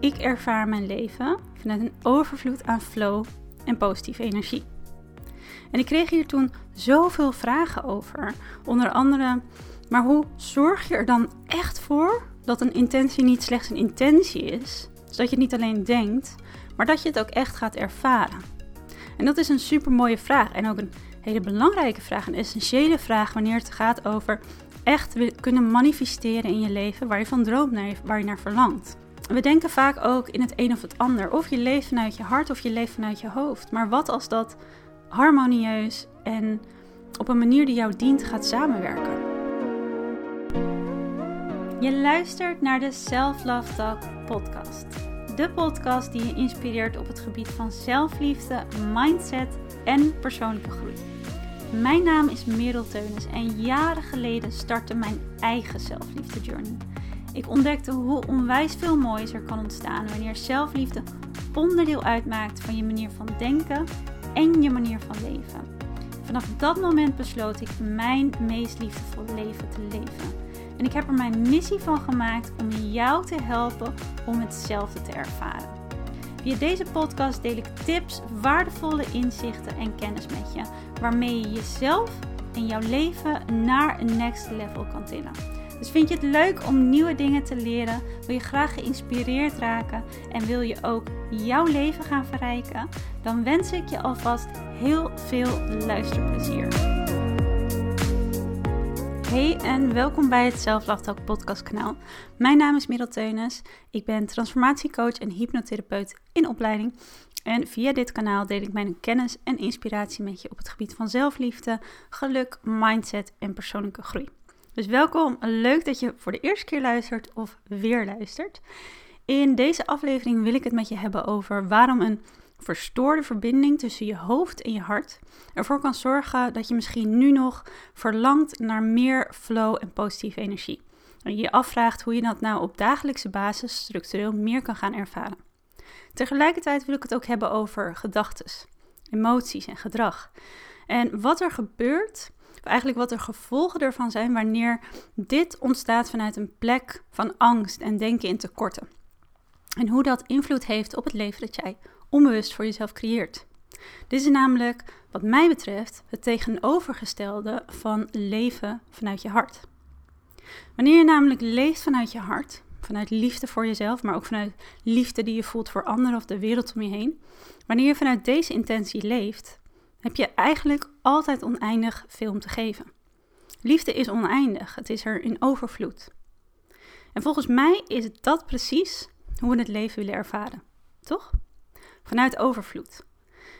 Ik ervaar mijn leven vanuit een overvloed aan flow en positieve energie. En ik kreeg hier toen zoveel vragen over. Onder andere, maar hoe zorg je er dan echt voor dat een intentie niet slechts een intentie is, zodat je het niet alleen denkt, maar dat je het ook echt gaat ervaren? En dat is een super mooie vraag en ook een hele belangrijke vraag, een essentiële vraag wanneer het gaat over echt kunnen manifesteren in je leven waar je van droomt, waar je naar verlangt. We denken vaak ook in het een of het ander. Of je leeft vanuit je hart of je leeft vanuit je hoofd. Maar wat als dat harmonieus en op een manier die jou dient gaat samenwerken? Je luistert naar de Self Love Talk podcast. De podcast die je inspireert op het gebied van zelfliefde, mindset en persoonlijke groei. Mijn naam is Merel Teunis en jaren geleden startte mijn eigen zelfliefde journey. Ik ontdekte hoe onwijs veel moois er kan ontstaan wanneer zelfliefde onderdeel uitmaakt van je manier van denken en je manier van leven. Vanaf dat moment besloot ik mijn meest liefdevolle leven te leven. En ik heb er mijn missie van gemaakt om jou te helpen om hetzelfde te ervaren. Via deze podcast deel ik tips, waardevolle inzichten en kennis met je, waarmee je jezelf en jouw leven naar een next level kan tillen. Dus vind je het leuk om nieuwe dingen te leren? Wil je graag geïnspireerd raken en wil je ook jouw leven gaan verrijken? Dan wens ik je alvast heel veel luisterplezier. Hey en welkom bij het Zelflachtalk podcast kanaal. Mijn naam is Merel Teunis. Ik ben transformatiecoach en hypnotherapeut in opleiding. En via dit kanaal deel ik mijn kennis en inspiratie met je op het gebied van zelfliefde, geluk, mindset en persoonlijke groei. Dus welkom, leuk dat je voor de eerste keer luistert of weer luistert. In deze aflevering wil ik het met je hebben over waarom een verstoorde verbinding tussen je hoofd en je hart ervoor kan zorgen dat je misschien nu nog verlangt naar meer flow en positieve energie. En je je afvraagt hoe je dat nou op dagelijkse basis structureel meer kan gaan ervaren. Tegelijkertijd wil ik het ook hebben over gedachten, emoties en gedrag. En wat er gebeurt eigenlijk wat er gevolgen ervan zijn wanneer dit ontstaat vanuit een plek van angst en denken in tekorten. En hoe dat invloed heeft op het leven dat jij onbewust voor jezelf creëert. Dit is namelijk, wat mij betreft, het tegenovergestelde van leven vanuit je hart. Wanneer je namelijk leeft vanuit je hart, vanuit liefde voor jezelf, maar ook vanuit liefde die je voelt voor anderen of de wereld om je heen, wanneer je vanuit deze intentie leeft, heb je eigenlijk altijd oneindig om te geven. Liefde is oneindig, het is er in overvloed. En volgens mij is dat precies hoe we het leven willen ervaren, toch? Vanuit overvloed.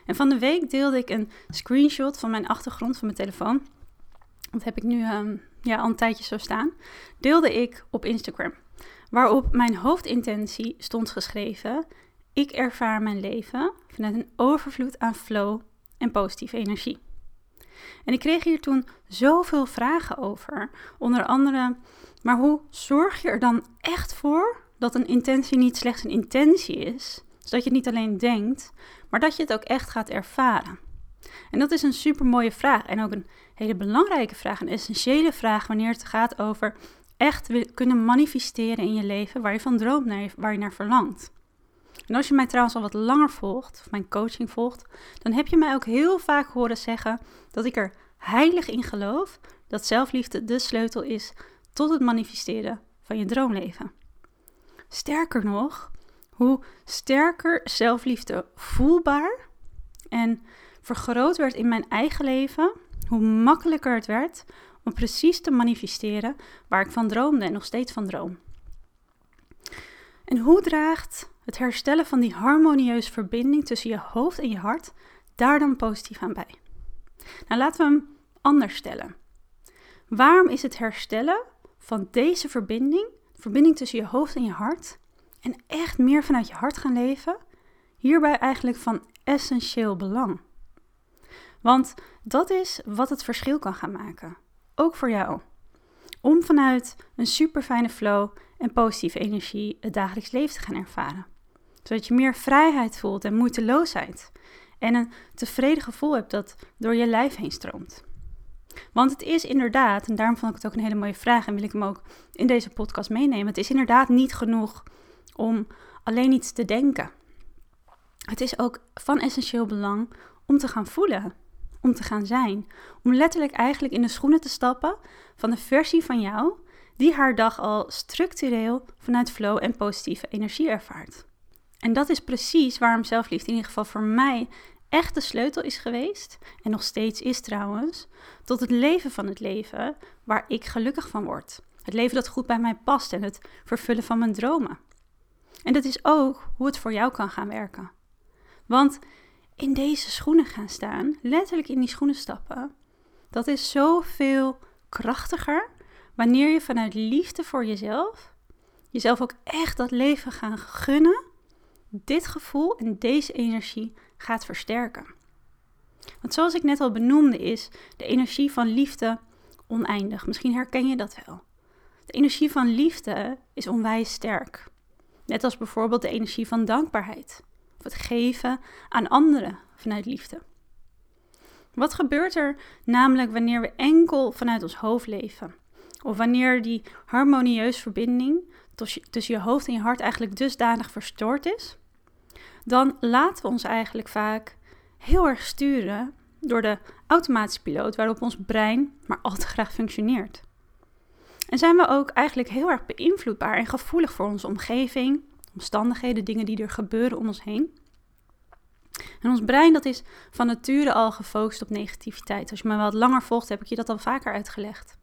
En van de week deelde ik een screenshot van mijn achtergrond van mijn telefoon. Dat heb ik nu ehm, ja, al een tijdje zo staan. Deelde ik op Instagram. Waarop mijn hoofdintentie stond geschreven: Ik ervaar mijn leven vanuit een overvloed aan flow en positieve energie. En ik kreeg hier toen zoveel vragen over. Onder andere, maar hoe zorg je er dan echt voor dat een intentie niet slechts een intentie is, zodat je het niet alleen denkt, maar dat je het ook echt gaat ervaren? En dat is een super mooie vraag en ook een hele belangrijke vraag, een essentiële vraag wanneer het gaat over echt kunnen manifesteren in je leven waar je van droomt, waar je naar verlangt. En als je mij trouwens al wat langer volgt, of mijn coaching volgt, dan heb je mij ook heel vaak horen zeggen dat ik er heilig in geloof dat zelfliefde de sleutel is tot het manifesteren van je droomleven. Sterker nog, hoe sterker zelfliefde voelbaar en vergroot werd in mijn eigen leven, hoe makkelijker het werd om precies te manifesteren waar ik van droomde en nog steeds van droom. En hoe draagt het herstellen van die harmonieuze verbinding tussen je hoofd en je hart daar dan positief aan bij? Nou, laten we hem anders stellen. Waarom is het herstellen van deze verbinding, de verbinding tussen je hoofd en je hart, en echt meer vanuit je hart gaan leven, hierbij eigenlijk van essentieel belang? Want dat is wat het verschil kan gaan maken, ook voor jou. Om vanuit een super fijne flow en positieve energie het dagelijks leven te gaan ervaren. Zodat je meer vrijheid voelt en moeiteloosheid. En een tevreden gevoel hebt dat door je lijf heen stroomt. Want het is inderdaad, en daarom vond ik het ook een hele mooie vraag en wil ik hem ook in deze podcast meenemen. Het is inderdaad niet genoeg om alleen iets te denken. Het is ook van essentieel belang om te gaan voelen, om te gaan zijn. Om letterlijk eigenlijk in de schoenen te stappen van de versie van jou die haar dag al structureel vanuit flow en positieve energie ervaart. En dat is precies waarom zelfliefde in ieder geval voor mij echt de sleutel is geweest, en nog steeds is trouwens, tot het leven van het leven waar ik gelukkig van word. Het leven dat goed bij mij past en het vervullen van mijn dromen. En dat is ook hoe het voor jou kan gaan werken. Want in deze schoenen gaan staan, letterlijk in die schoenen stappen, dat is zoveel krachtiger wanneer je vanuit liefde voor jezelf jezelf ook echt dat leven gaan gunnen, dit gevoel en deze energie gaat versterken. Want zoals ik net al benoemde, is de energie van liefde oneindig. Misschien herken je dat wel. De energie van liefde is onwijs sterk. Net als bijvoorbeeld de energie van dankbaarheid of het geven aan anderen vanuit liefde. Wat gebeurt er namelijk wanneer we enkel vanuit ons hoofd leven? Of wanneer die harmonieuze verbinding tussen je hoofd en je hart eigenlijk dusdanig verstoord is? Dan laten we ons eigenlijk vaak heel erg sturen door de automatische piloot waarop ons brein maar al te graag functioneert. En zijn we ook eigenlijk heel erg beïnvloedbaar en gevoelig voor onze omgeving, omstandigheden, dingen die er gebeuren om ons heen. En ons brein dat is van nature al gefocust op negativiteit. Als je me wat langer volgt, heb ik je dat al vaker uitgelegd.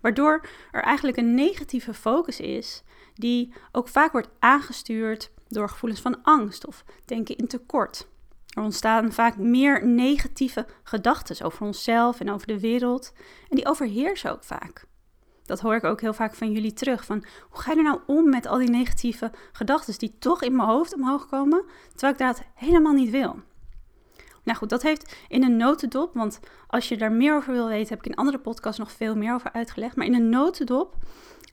Waardoor er eigenlijk een negatieve focus is, die ook vaak wordt aangestuurd door gevoelens van angst of denken in tekort. Er ontstaan vaak meer negatieve gedachten over onszelf en over de wereld. En die overheersen ook vaak. Dat hoor ik ook heel vaak van jullie terug. Van hoe ga je er nou om met al die negatieve gedachten die toch in mijn hoofd omhoog komen, terwijl ik dat helemaal niet wil. Nou goed, dat heeft in een notendop, want als je daar meer over wil weten, heb ik in andere podcasts nog veel meer over uitgelegd. Maar in een notendop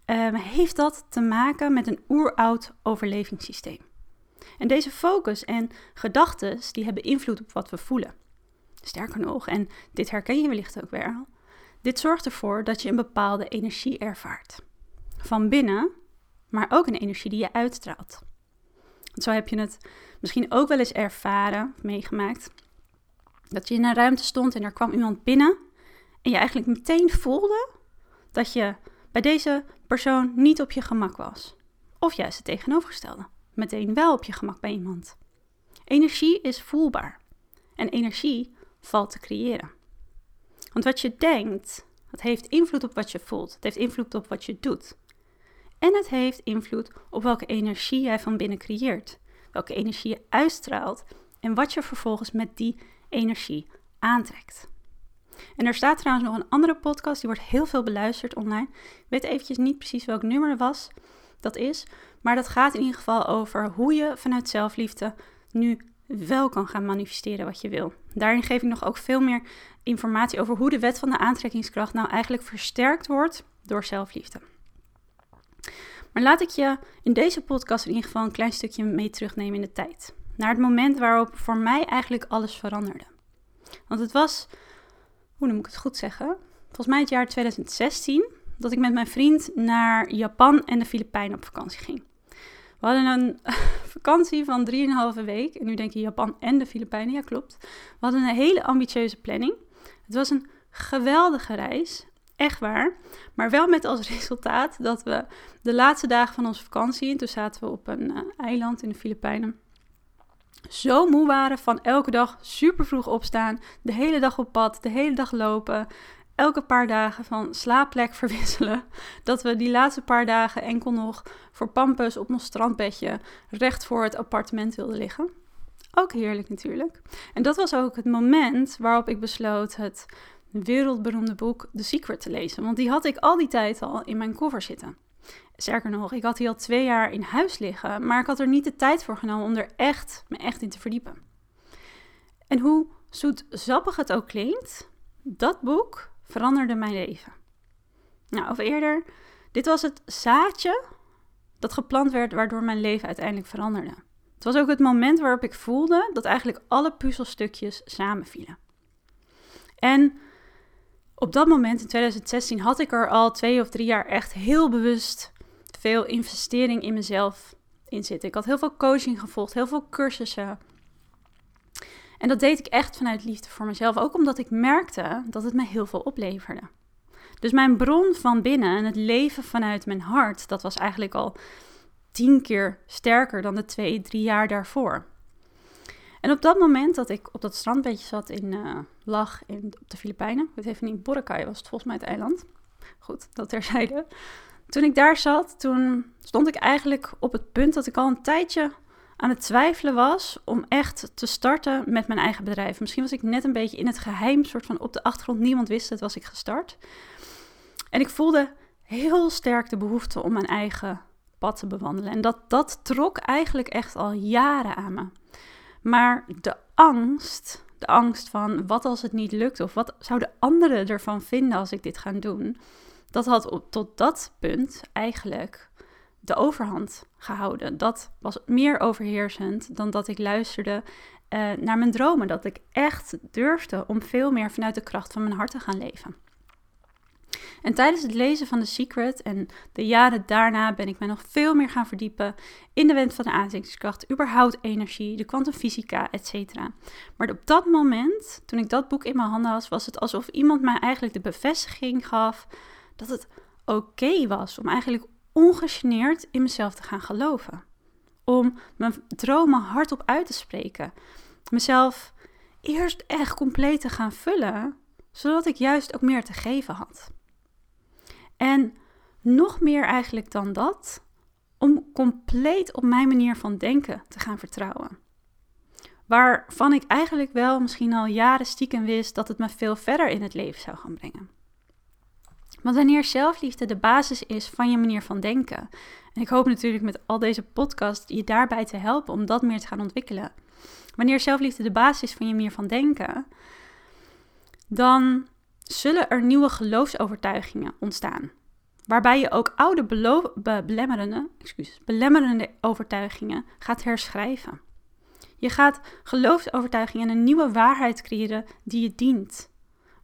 um, heeft dat te maken met een oeroud overlevingssysteem. En deze focus en gedachten, die hebben invloed op wat we voelen. Sterker nog, en dit herken je wellicht ook wel, dit zorgt ervoor dat je een bepaalde energie ervaart. Van binnen, maar ook een energie die je uitstraalt. Want zo heb je het misschien ook wel eens ervaren, meegemaakt, dat je in een ruimte stond en er kwam iemand binnen en je eigenlijk meteen voelde dat je bij deze persoon niet op je gemak was. Of juist het tegenovergestelde, meteen wel op je gemak bij iemand. Energie is voelbaar en energie valt te creëren. Want wat je denkt, dat heeft invloed op wat je voelt. Het heeft invloed op wat je doet. En het heeft invloed op welke energie jij van binnen creëert. Welke energie je uitstraalt en wat je vervolgens met die energie aantrekt. En er staat trouwens nog een andere podcast, die wordt heel veel beluisterd online. Ik weet eventjes niet precies welk nummer was, dat is. Maar dat gaat in ieder geval over hoe je vanuit zelfliefde nu wel kan gaan manifesteren wat je wil. Daarin geef ik nog ook veel meer informatie over hoe de wet van de aantrekkingskracht nou eigenlijk versterkt wordt door zelfliefde. Maar laat ik je in deze podcast in ieder geval een klein stukje mee terugnemen in de tijd. Naar het moment waarop voor mij eigenlijk alles veranderde. Want het was, hoe moet ik het goed zeggen? Volgens mij het jaar 2016 dat ik met mijn vriend naar Japan en de Filipijnen op vakantie ging. We hadden een vakantie van 3,5 week. En nu denk je Japan en de Filipijnen. Ja, klopt. We hadden een hele ambitieuze planning. Het was een geweldige reis. Echt waar. Maar wel met als resultaat dat we de laatste dagen van onze vakantie, en toen zaten we op een uh, eiland in de Filipijnen, zo moe waren van elke dag super vroeg opstaan, de hele dag op pad, de hele dag lopen, elke paar dagen van slaapplek verwisselen, dat we die laatste paar dagen enkel nog voor pampus op ons strandbedje recht voor het appartement wilden liggen. Ook heerlijk natuurlijk. En dat was ook het moment waarop ik besloot het wereldberoemde boek The Secret te lezen. Want die had ik al die tijd al in mijn koffer zitten. Sterker nog, ik had die al twee jaar in huis liggen, maar ik had er niet de tijd voor genomen om er echt, me echt in te verdiepen. En hoe zoetsappig het ook klinkt, dat boek veranderde mijn leven. Nou, of eerder, dit was het zaadje dat geplant werd waardoor mijn leven uiteindelijk veranderde. Het was ook het moment waarop ik voelde dat eigenlijk alle puzzelstukjes samenvielen. En op dat moment, in 2016, had ik er al twee of drie jaar echt heel bewust veel investering in mezelf in zitten. Ik had heel veel coaching gevolgd, heel veel cursussen. En dat deed ik echt vanuit liefde voor mezelf, ook omdat ik merkte dat het me heel veel opleverde. Dus mijn bron van binnen en het leven vanuit mijn hart, dat was eigenlijk al tien keer sterker dan de twee, drie jaar daarvoor. En op dat moment dat ik op dat strandbeetje zat in uh, Lag in, op de Filipijnen, ik weet niet, Boracay was het volgens mij het eiland. Goed, dat terzijde. Toen ik daar zat, toen stond ik eigenlijk op het punt dat ik al een tijdje aan het twijfelen was om echt te starten met mijn eigen bedrijf. Misschien was ik net een beetje in het geheim, soort van op de achtergrond. Niemand wist het, was ik gestart. En ik voelde heel sterk de behoefte om mijn eigen pad te bewandelen. En dat, dat trok eigenlijk echt al jaren aan me. Maar de angst, de angst van wat als het niet lukt of wat zouden anderen ervan vinden als ik dit ga doen, dat had tot dat punt eigenlijk de overhand gehouden. Dat was meer overheersend dan dat ik luisterde uh, naar mijn dromen. Dat ik echt durfde om veel meer vanuit de kracht van mijn hart te gaan leven. En tijdens het lezen van The Secret en de jaren daarna ben ik me nog veel meer gaan verdiepen in de wet van de aantrekkingskracht, überhaupt energie, de kwantumfysica, etc. Maar op dat moment, toen ik dat boek in mijn handen had, was het alsof iemand mij eigenlijk de bevestiging gaf dat het oké was om eigenlijk ongegeneerd in mezelf te gaan geloven. Om mijn dromen hardop uit te spreken. Mezelf eerst echt compleet te gaan vullen, zodat ik juist ook meer te geven had. En nog meer eigenlijk dan dat, om compleet op mijn manier van denken te gaan vertrouwen. Waarvan ik eigenlijk wel misschien al jaren stiekem wist dat het me veel verder in het leven zou gaan brengen. Want wanneer zelfliefde de basis is van je manier van denken, en ik hoop natuurlijk met al deze podcast je daarbij te helpen om dat meer te gaan ontwikkelen. Wanneer zelfliefde de basis is van je manier van denken, dan zullen er nieuwe geloofsovertuigingen ontstaan. Waarbij je ook oude belemmerende, excuses, belemmerende overtuigingen gaat herschrijven. Je gaat geloofsovertuigingen en een nieuwe waarheid creëren die je dient.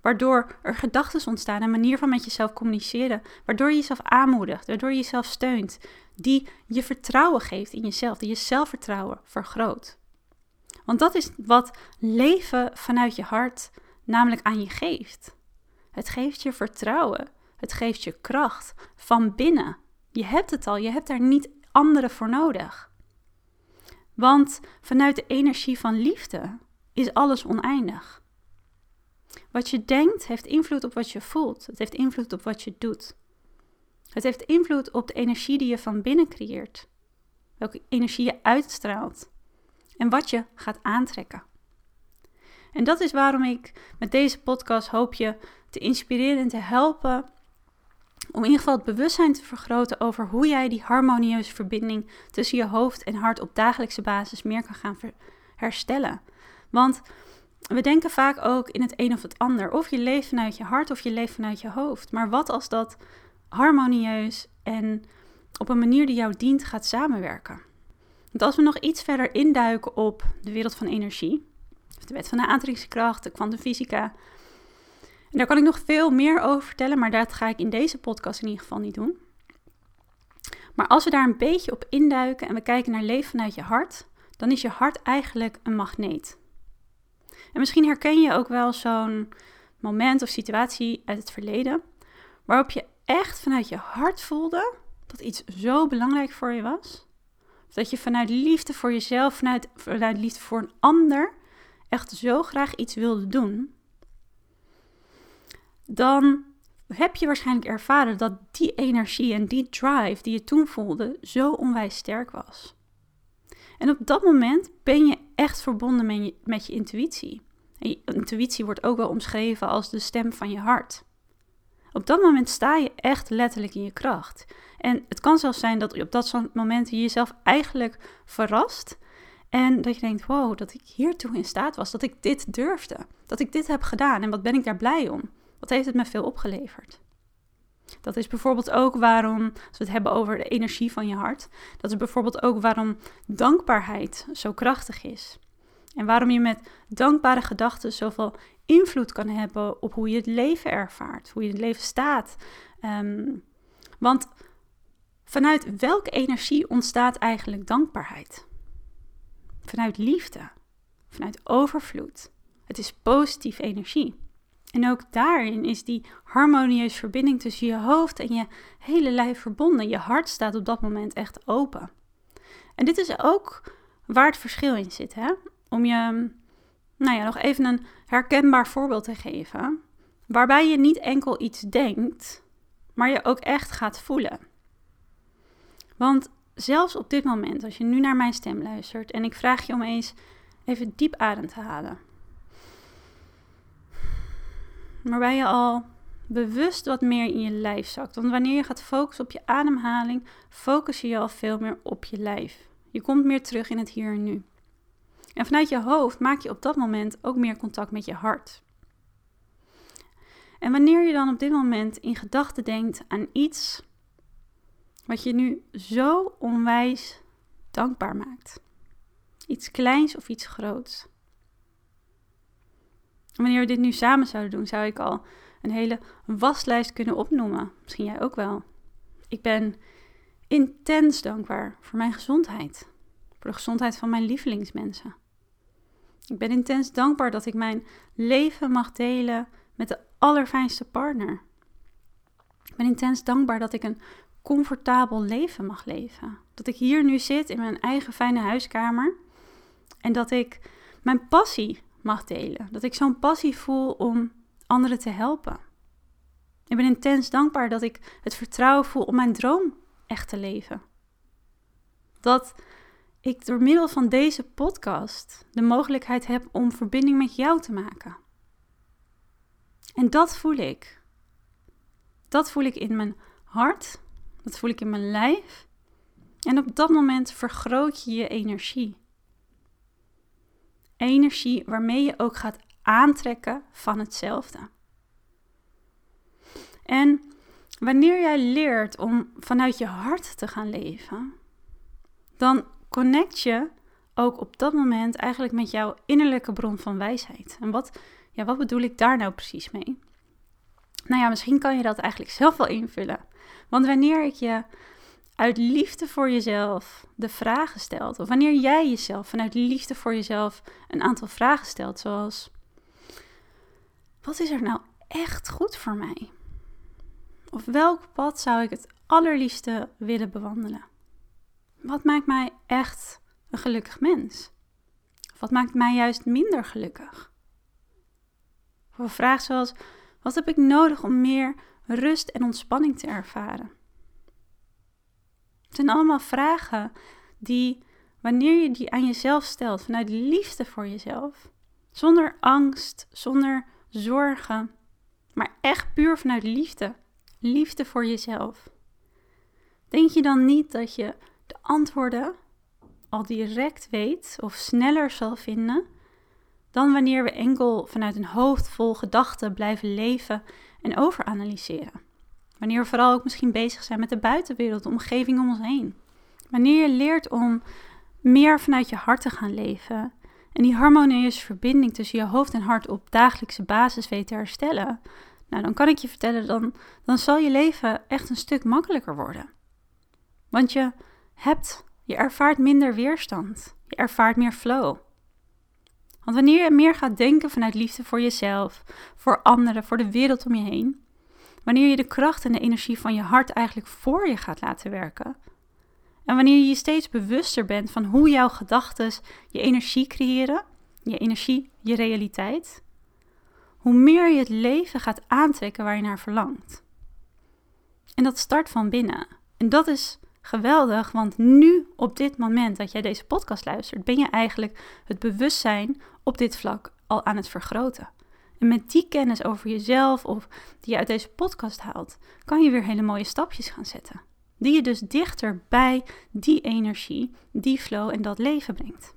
Waardoor er gedachten ontstaan, een manier van met jezelf communiceren. Waardoor je jezelf aanmoedigt, waardoor je jezelf steunt. Die je vertrouwen geeft in jezelf, die je zelfvertrouwen vergroot. Want dat is wat leven vanuit je hart namelijk aan je geeft. Het geeft je vertrouwen. Het geeft je kracht van binnen. Je hebt het al, je hebt daar niet anderen voor nodig. Want vanuit de energie van liefde is alles oneindig. Wat je denkt heeft invloed op wat je voelt. Het heeft invloed op wat je doet. Het heeft invloed op de energie die je van binnen creëert. Welke energie je uitstraalt. En wat je gaat aantrekken. En dat is waarom ik met deze podcast hoop je te inspireren en te helpen om in ieder geval het bewustzijn te vergroten over hoe jij die harmonieuze verbinding tussen je hoofd en hart op dagelijkse basis meer kan gaan herstellen. Want we denken vaak ook in het een of het ander. Of je leeft vanuit je hart of je leeft vanuit je hoofd. Maar wat als dat harmonieus en op een manier die jou dient gaat samenwerken? Want als we nog iets verder induiken op de wereld van energie, de wet van de aantrekkingskracht, de kwantumfysica. En daar kan ik nog veel meer over vertellen, maar dat ga ik in deze podcast in ieder geval niet doen. Maar als we daar een beetje op induiken en we kijken naar leven vanuit je hart, dan is je hart eigenlijk een magneet. En misschien herken je ook wel zo'n moment of situatie uit het verleden, waarop je echt vanuit je hart voelde dat iets zo belangrijk voor je was. Dat je vanuit liefde voor jezelf, vanuit, vanuit liefde voor een ander, echt zo graag iets wilde doen, dan heb je waarschijnlijk ervaren dat die energie en die drive die je toen voelde zo onwijs sterk was. En op dat moment ben je echt verbonden met je, intuïtie. Je intuïtie wordt ook wel omschreven als de stem van je hart. Op dat moment sta je echt letterlijk in je kracht. En het kan zelfs zijn dat op dat moment je jezelf eigenlijk verrast en dat je denkt, wow, dat ik hiertoe in staat was, dat ik dit durfde, dat ik dit heb gedaan en wat ben ik daar blij om. Wat heeft het me veel opgeleverd? Dat is bijvoorbeeld ook waarom, als we het hebben over de energie van je hart, dat is bijvoorbeeld ook waarom dankbaarheid zo krachtig is. En waarom je met dankbare gedachten zoveel invloed kan hebben op hoe je het leven ervaart, hoe je het leven staat. Um, want vanuit welke energie ontstaat eigenlijk dankbaarheid? Vanuit liefde, vanuit overvloed. Het is positieve energie. En ook daarin is die harmonieuze verbinding tussen je hoofd en je hele lijf verbonden. Je hart staat op dat moment echt open. En dit is ook waar het verschil in zit. Hè? Om je nou ja, nog even een herkenbaar voorbeeld te geven. Waarbij je niet enkel iets denkt, maar je ook echt gaat voelen. Want zelfs op dit moment, als je nu naar mijn stem luistert en ik vraag je om eens even diep adem te halen. Waarbij je al bewust wat meer in je lijf zakt. Want wanneer je gaat focussen op je ademhaling, focus je je al veel meer op je lijf. Je komt meer terug in het hier en nu. En vanuit je hoofd maak je op dat moment ook meer contact met je hart. En wanneer je dan op dit moment in gedachten denkt aan iets wat je nu zo onwijs dankbaar maakt. Iets kleins of iets groots. Wanneer we dit nu samen zouden doen, zou ik al een hele waslijst kunnen opnoemen. Misschien jij ook wel. Ik ben intens dankbaar voor mijn gezondheid. Voor de gezondheid van mijn lievelingsmensen. Ik ben intens dankbaar dat ik mijn leven mag delen met de allerfijnste partner. Ik ben intens dankbaar dat ik een comfortabel leven mag leven. Dat ik hier nu zit in mijn eigen fijne huiskamer en dat ik mijn passie mag delen. Dat ik zo'n passie voel om anderen te helpen. Ik ben intens dankbaar dat ik het vertrouwen voel om mijn droom echt te leven. Dat ik door middel van deze podcast de mogelijkheid heb om verbinding met jou te maken. En dat voel ik. Dat voel ik in mijn hart, dat voel ik in mijn lijf. En op dat moment vergroot je je energie. Energie waarmee je ook gaat aantrekken van hetzelfde. En wanneer jij leert om vanuit je hart te gaan leven, dan connect je ook op dat moment eigenlijk met jouw innerlijke bron van wijsheid. En wat, ja, wat bedoel ik daar nou precies mee? Nou ja, misschien kan je dat eigenlijk zelf wel invullen. Want wanneer ik je uit liefde voor jezelf de vragen stelt, of wanneer jij jezelf vanuit liefde voor jezelf een aantal vragen stelt, zoals: wat is er nou echt goed voor mij? Of welk pad zou ik het allerliefste willen bewandelen? Wat maakt mij echt een gelukkig mens? wat maakt mij juist minder gelukkig? Of een vraag zoals: wat heb ik nodig om meer rust en ontspanning te ervaren? Het zijn allemaal vragen die, wanneer je die aan jezelf stelt, vanuit liefde voor jezelf, zonder angst, zonder zorgen, maar echt puur vanuit liefde, liefde voor jezelf. Denk je dan niet dat je de antwoorden al direct weet of sneller zal vinden dan wanneer we enkel vanuit een hoofd vol gedachten blijven leven en overanalyseren? Wanneer we vooral ook misschien bezig zijn met de buitenwereld, de omgeving om ons heen. Wanneer je leert om meer vanuit je hart te gaan leven en die harmonieuze verbinding tussen je hoofd en hart op dagelijkse basis weet te herstellen, nou dan kan ik je vertellen, dan, dan zal je leven echt een stuk makkelijker worden. Want je hebt, je ervaart minder weerstand, je ervaart meer flow. Want wanneer je meer gaat denken vanuit liefde voor jezelf, voor anderen, voor de wereld om je heen, Wanneer je de kracht en de energie van je hart eigenlijk voor je gaat laten werken. En wanneer je steeds bewuster bent van hoe jouw gedachten je energie creëren, je energie, je realiteit, hoe meer je het leven gaat aantrekken waar je naar verlangt. En dat start van binnen. En dat is geweldig, want nu, op dit moment dat jij deze podcast luistert, ben je eigenlijk het bewustzijn op dit vlak al aan het vergroten. En met die kennis over jezelf of die je uit deze podcast haalt, kan je weer hele mooie stapjes gaan zetten. Die je dus dichter bij die energie, die flow en dat leven brengt.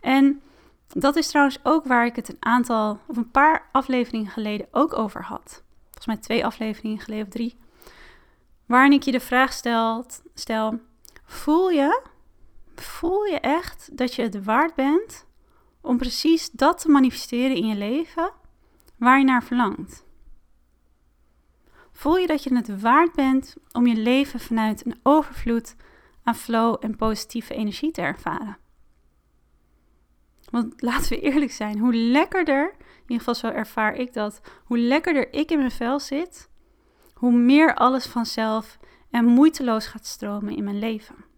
En dat is trouwens ook waar ik het een aantal of een paar afleveringen geleden ook over had. Volgens mij twee afleveringen geleden of drie. Waarin ik je de vraag stel, stel voel je, voel je echt dat je het waard bent om precies dat te manifesteren in je leven waar je naar verlangt? Voel je dat je het waard bent om je leven vanuit een overvloed aan flow en positieve energie te ervaren? Want laten we eerlijk zijn, hoe lekkerder, in ieder geval zo ervaar ik dat, hoe lekkerder ik in mijn vel zit, hoe meer alles vanzelf en moeiteloos gaat stromen in mijn leven.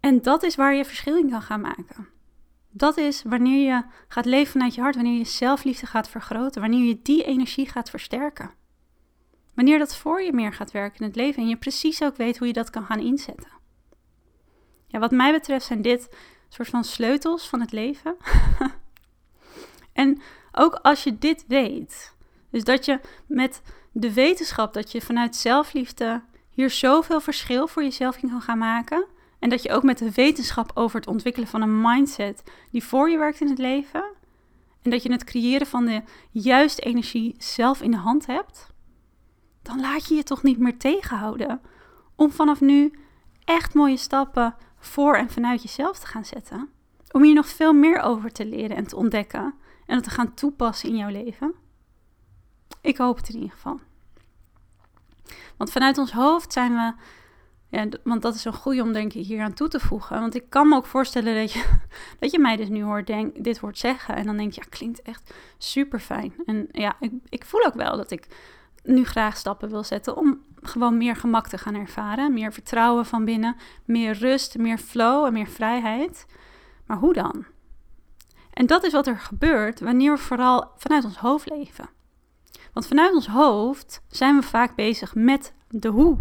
En dat is waar je verschil in kan gaan maken. Dat is wanneer je gaat leven vanuit je hart, wanneer je zelfliefde gaat vergroten, wanneer je die energie gaat versterken. Wanneer dat voor je meer gaat werken in het leven en je precies ook weet hoe je dat kan gaan inzetten. Ja, wat mij betreft zijn dit soort van sleutels van het leven. en ook als je dit weet, dus dat je met de wetenschap dat je vanuit zelfliefde hier zoveel verschil voor jezelf in kan gaan maken. En dat je ook met de wetenschap over het ontwikkelen van een mindset die voor je werkt in het leven. En dat je het creëren van de juiste energie zelf in de hand hebt. Dan laat je je toch niet meer tegenhouden om vanaf nu echt mooie stappen voor en vanuit jezelf te gaan zetten. Om hier nog veel meer over te leren en te ontdekken en het te gaan toepassen in jouw leven. Ik hoop het in ieder geval. Want vanuit ons hoofd zijn we. Want dat is een goede om denk ik hier aan toe te voegen. Want ik kan me ook voorstellen dat je, dat je mij dus nu hoort denk, dit hoort zeggen. En dan denk je, ja, klinkt echt super fijn. En ja, ik, ik voel ook wel dat ik nu graag stappen wil zetten om gewoon meer gemak te gaan ervaren. Meer vertrouwen van binnen, meer rust, meer flow en meer vrijheid. Maar hoe dan? En dat is wat er gebeurt wanneer we vooral vanuit ons hoofd leven. Want vanuit ons hoofd zijn we vaak bezig met de hoe.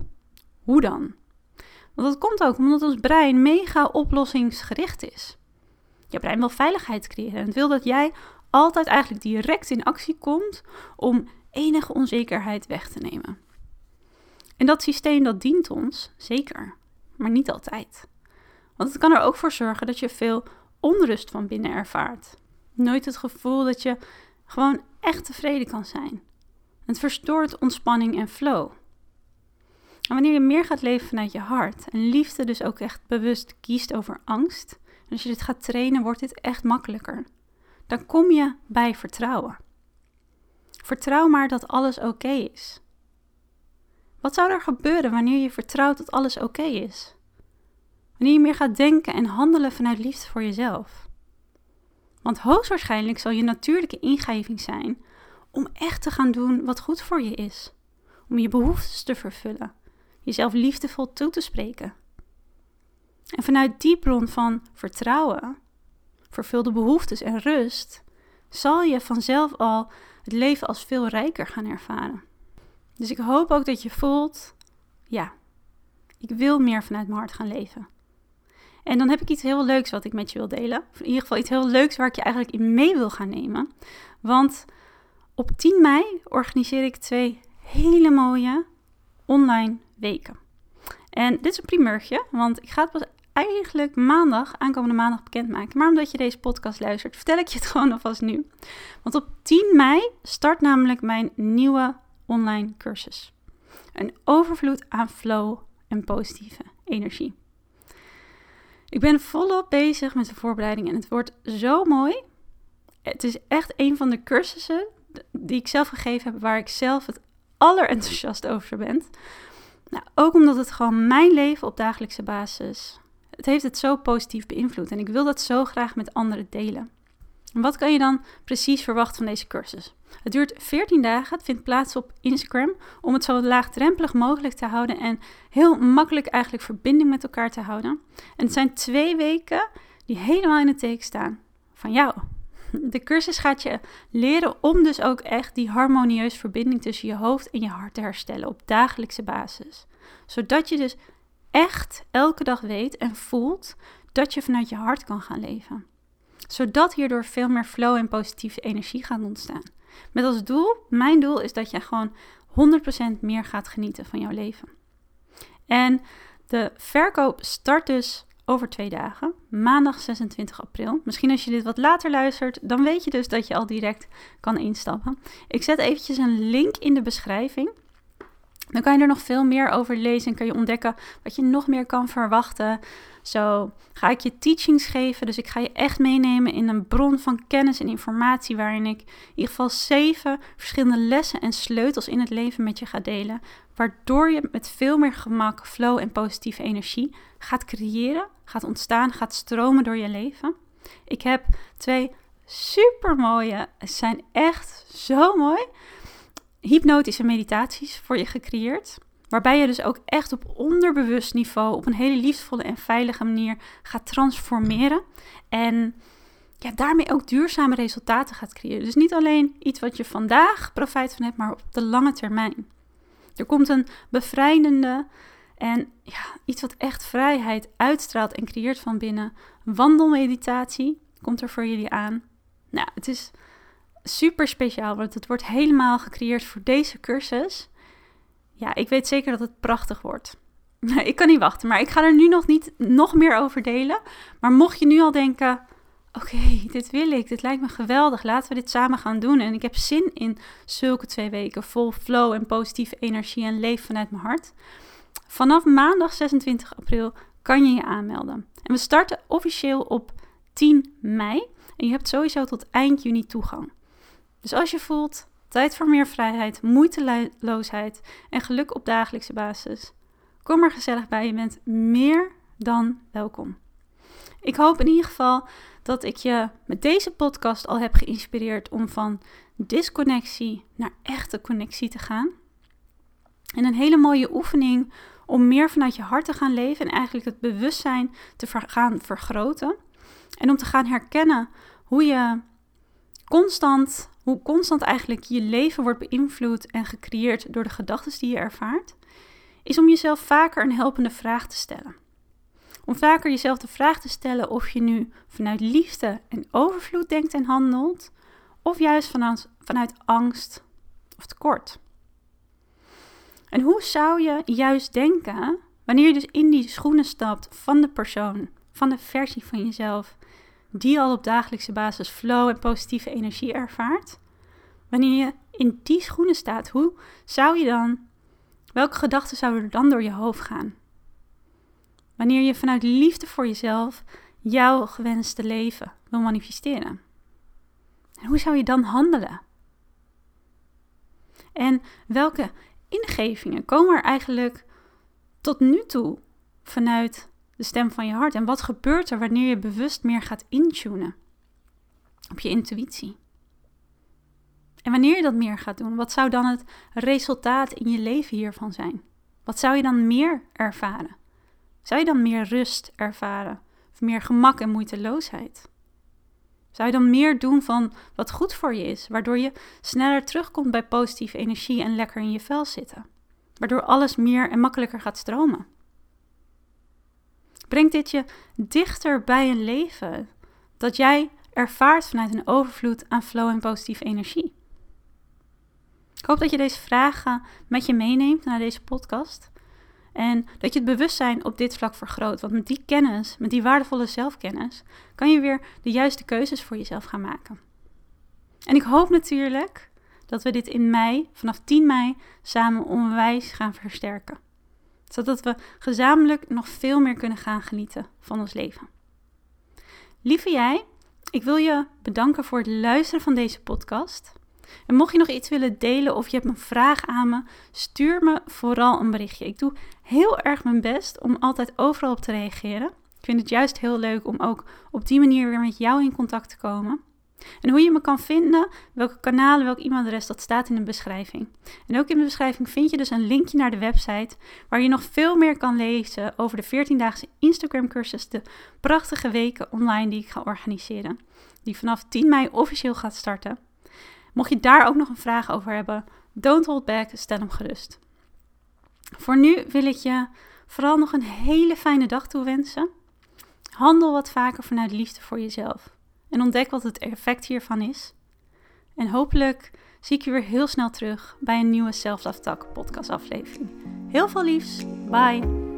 Hoe dan? Want dat komt ook omdat ons brein mega oplossingsgericht is. Je brein wil veiligheid creëren en het wil dat jij altijd eigenlijk direct in actie komt om enige onzekerheid weg te nemen. En dat systeem dat dient ons, zeker, maar niet altijd. Want het kan er ook voor zorgen dat je veel onrust van binnen ervaart. Nooit het gevoel dat je gewoon echt tevreden kan zijn. Het verstoort ontspanning en flow. En wanneer je meer gaat leven vanuit je hart en liefde dus ook echt bewust kiest over angst, en als je dit gaat trainen, wordt dit echt makkelijker. Dan kom je bij vertrouwen. Vertrouw maar dat alles oké is. Wat zou er gebeuren wanneer je vertrouwt dat alles oké is? Wanneer je meer gaat denken en handelen vanuit liefde voor jezelf. Want hoogstwaarschijnlijk zal je natuurlijke ingeving zijn om echt te gaan doen wat goed voor je is. Om je behoeftes te vervullen, jezelf liefdevol toe te spreken. En vanuit die bron van vertrouwen, vervulde behoeftes en rust, zal je vanzelf al het leven als veel rijker gaan ervaren. Dus ik hoop ook dat je voelt, ja, ik wil meer vanuit mijn hart gaan leven. En dan heb ik iets heel leuks wat ik met je wil delen. In ieder geval iets heel leuks waar ik je eigenlijk in mee wil gaan nemen. Want op 10 mei organiseer ik twee hele mooie online weken. En dit is een primeurtje, want ik ga het pas eigenlijk maandag, aankomende maandag bekendmaken. Maar omdat je deze podcast luistert, vertel ik je het gewoon alvast nu. Want op 10 mei start namelijk mijn nieuwe online cursus. Een overvloed aan flow en positieve energie. Ik ben volop bezig met de voorbereiding en het wordt zo mooi. Het is echt een van de cursussen die ik zelf gegeven heb, waar ik zelf het allerenthousiast over ben. Nou, ook omdat het gewoon mijn leven op dagelijkse basis. Het heeft het zo positief beïnvloed en ik wil dat zo graag met anderen delen. En wat kan je dan precies verwachten van deze cursus? Het duurt 14 dagen. Het vindt plaats op Instagram om het zo laagdrempelig mogelijk te houden en heel makkelijk eigenlijk verbinding met elkaar te houden. En het zijn twee weken die helemaal in het teken staan van jou. De cursus gaat je leren om dus ook echt die harmonieuze verbinding tussen je hoofd en je hart te herstellen op dagelijkse basis. Zodat je dus echt elke dag weet en voelt dat je vanuit je hart kan gaan leven. Zodat hierdoor veel meer flow en positieve energie gaat ontstaan. Met als doel, mijn doel is dat je gewoon 100% meer gaat genieten van jouw leven. En de verkoop start dus over twee dagen, maandag 26 april. Misschien als je dit wat later luistert, dan weet je dus dat je al direct kan instappen. Ik zet eventjes een link in de beschrijving. Dan kan je er nog veel meer over lezen en kan je ontdekken wat je nog meer kan verwachten. Zo ga ik je teachings geven. Dus ik ga je echt meenemen in een bron van kennis en informatie. Waarin ik in ieder geval zeven verschillende lessen en sleutels in het leven met je ga delen. Waardoor je met veel meer gemak, flow en positieve energie gaat creëren, gaat ontstaan, gaat stromen door je leven. Ik heb twee super mooie, zijn echt zo mooi, hypnotische meditaties voor je gecreëerd. Waarbij je dus ook echt op onderbewust niveau op een hele liefdevolle en veilige manier gaat transformeren. En ja, daarmee ook duurzame resultaten gaat creëren. Dus niet alleen iets wat je vandaag profijt van hebt, maar op de lange termijn. Er komt een bevrijdende en ja, iets wat echt vrijheid uitstraalt en creëert van binnen. Wandelmeditatie komt er voor jullie aan. Nou, het is super speciaal, want het wordt helemaal gecreëerd voor deze cursus. Ja, ik weet zeker dat het prachtig wordt. ik kan niet wachten, maar ik ga er nu nog niet nog meer over delen. Maar mocht je nu al denken, oké, dit wil ik, dit lijkt me geweldig, laten we dit samen gaan doen. En ik heb zin in zulke twee weken vol flow en positieve energie en leef vanuit mijn hart. Vanaf maandag 26 april kan je je aanmelden. En we starten officieel op 10 mei. En je hebt sowieso tot eind juni toegang. Dus als je voelt tijd voor meer vrijheid, moeiteloosheid en geluk op dagelijkse basis, kom er gezellig bij. Je bent meer dan welkom. Ik hoop in ieder geval dat ik je met deze podcast al heb geïnspireerd om van disconnectie naar echte connectie te gaan. En een hele mooie oefening om meer vanuit je hart te gaan leven en eigenlijk het bewustzijn te gaan vergroten. En om te gaan herkennen hoe je constant, hoe constant eigenlijk je leven wordt beïnvloed en gecreëerd door de gedachten die je ervaart, is om jezelf vaker een helpende vraag te stellen. Om vaker jezelf de vraag te stellen of je nu vanuit liefde en overvloed denkt en handelt, of juist vanuit, vanuit angst of tekort. En hoe zou je juist denken wanneer je dus in die schoenen stapt van de persoon, van de versie van jezelf, die al op dagelijkse basis flow en positieve energie ervaart? Wanneer je in die schoenen staat, hoe zou je dan, welke gedachten zouden er dan door je hoofd gaan? Wanneer je vanuit liefde voor jezelf jouw gewenste leven wil manifesteren. En hoe zou je dan handelen? En welke ingevingen komen er eigenlijk tot nu toe vanuit de stem van je hart? En wat gebeurt er wanneer je bewust meer gaat intunen op je intuïtie? En wanneer je dat meer gaat doen, wat zou dan het resultaat in je leven hiervan zijn? Wat zou je dan meer ervaren? Zou je dan meer rust ervaren? Of meer gemak en moeiteloosheid? Zou je dan meer doen van wat goed voor je is, waardoor je sneller terugkomt bij positieve energie en lekker in je vel zitten? Waardoor alles meer en makkelijker gaat stromen? Brengt dit je dichter bij een leven dat jij ervaart vanuit een overvloed aan flow en positieve energie? Ik hoop dat je deze vragen met je meeneemt naar deze podcast. En dat je het bewustzijn op dit vlak vergroot. Want met die kennis, met die waardevolle zelfkennis, kan je weer de juiste keuzes voor jezelf gaan maken. En ik hoop natuurlijk dat we dit in mei, vanaf 10 mei, samen onwijs gaan versterken. Zodat we gezamenlijk nog veel meer kunnen gaan genieten van ons leven. Lieve jij, ik wil je bedanken voor het luisteren van deze podcast. En mocht je nog iets willen delen of je hebt een vraag aan me, stuur me vooral een berichtje. Ik doe heel erg mijn best om altijd overal op te reageren. Ik vind het juist heel leuk om ook op die manier weer met jou in contact te komen. En hoe je me kan vinden, welke kanalen, welk e-mailadres, dat staat in de beschrijving. En ook in de beschrijving vind je dus een linkje naar de website waar je nog veel meer kan lezen over de 14-daagse Instagram cursus, de prachtige weken online die ik ga organiseren. Die vanaf 10 mei officieel gaat starten. Mocht je daar ook nog een vraag over hebben, don't hold back, stel hem gerust. Voor nu wil ik je vooral nog een hele fijne dag toewensen. Handel wat vaker vanuit liefde voor jezelf. En ontdek wat het effect hiervan is. En hopelijk zie ik je weer heel snel terug bij een nieuwe Self-Love Talk podcast aflevering. Heel veel liefs. Bye.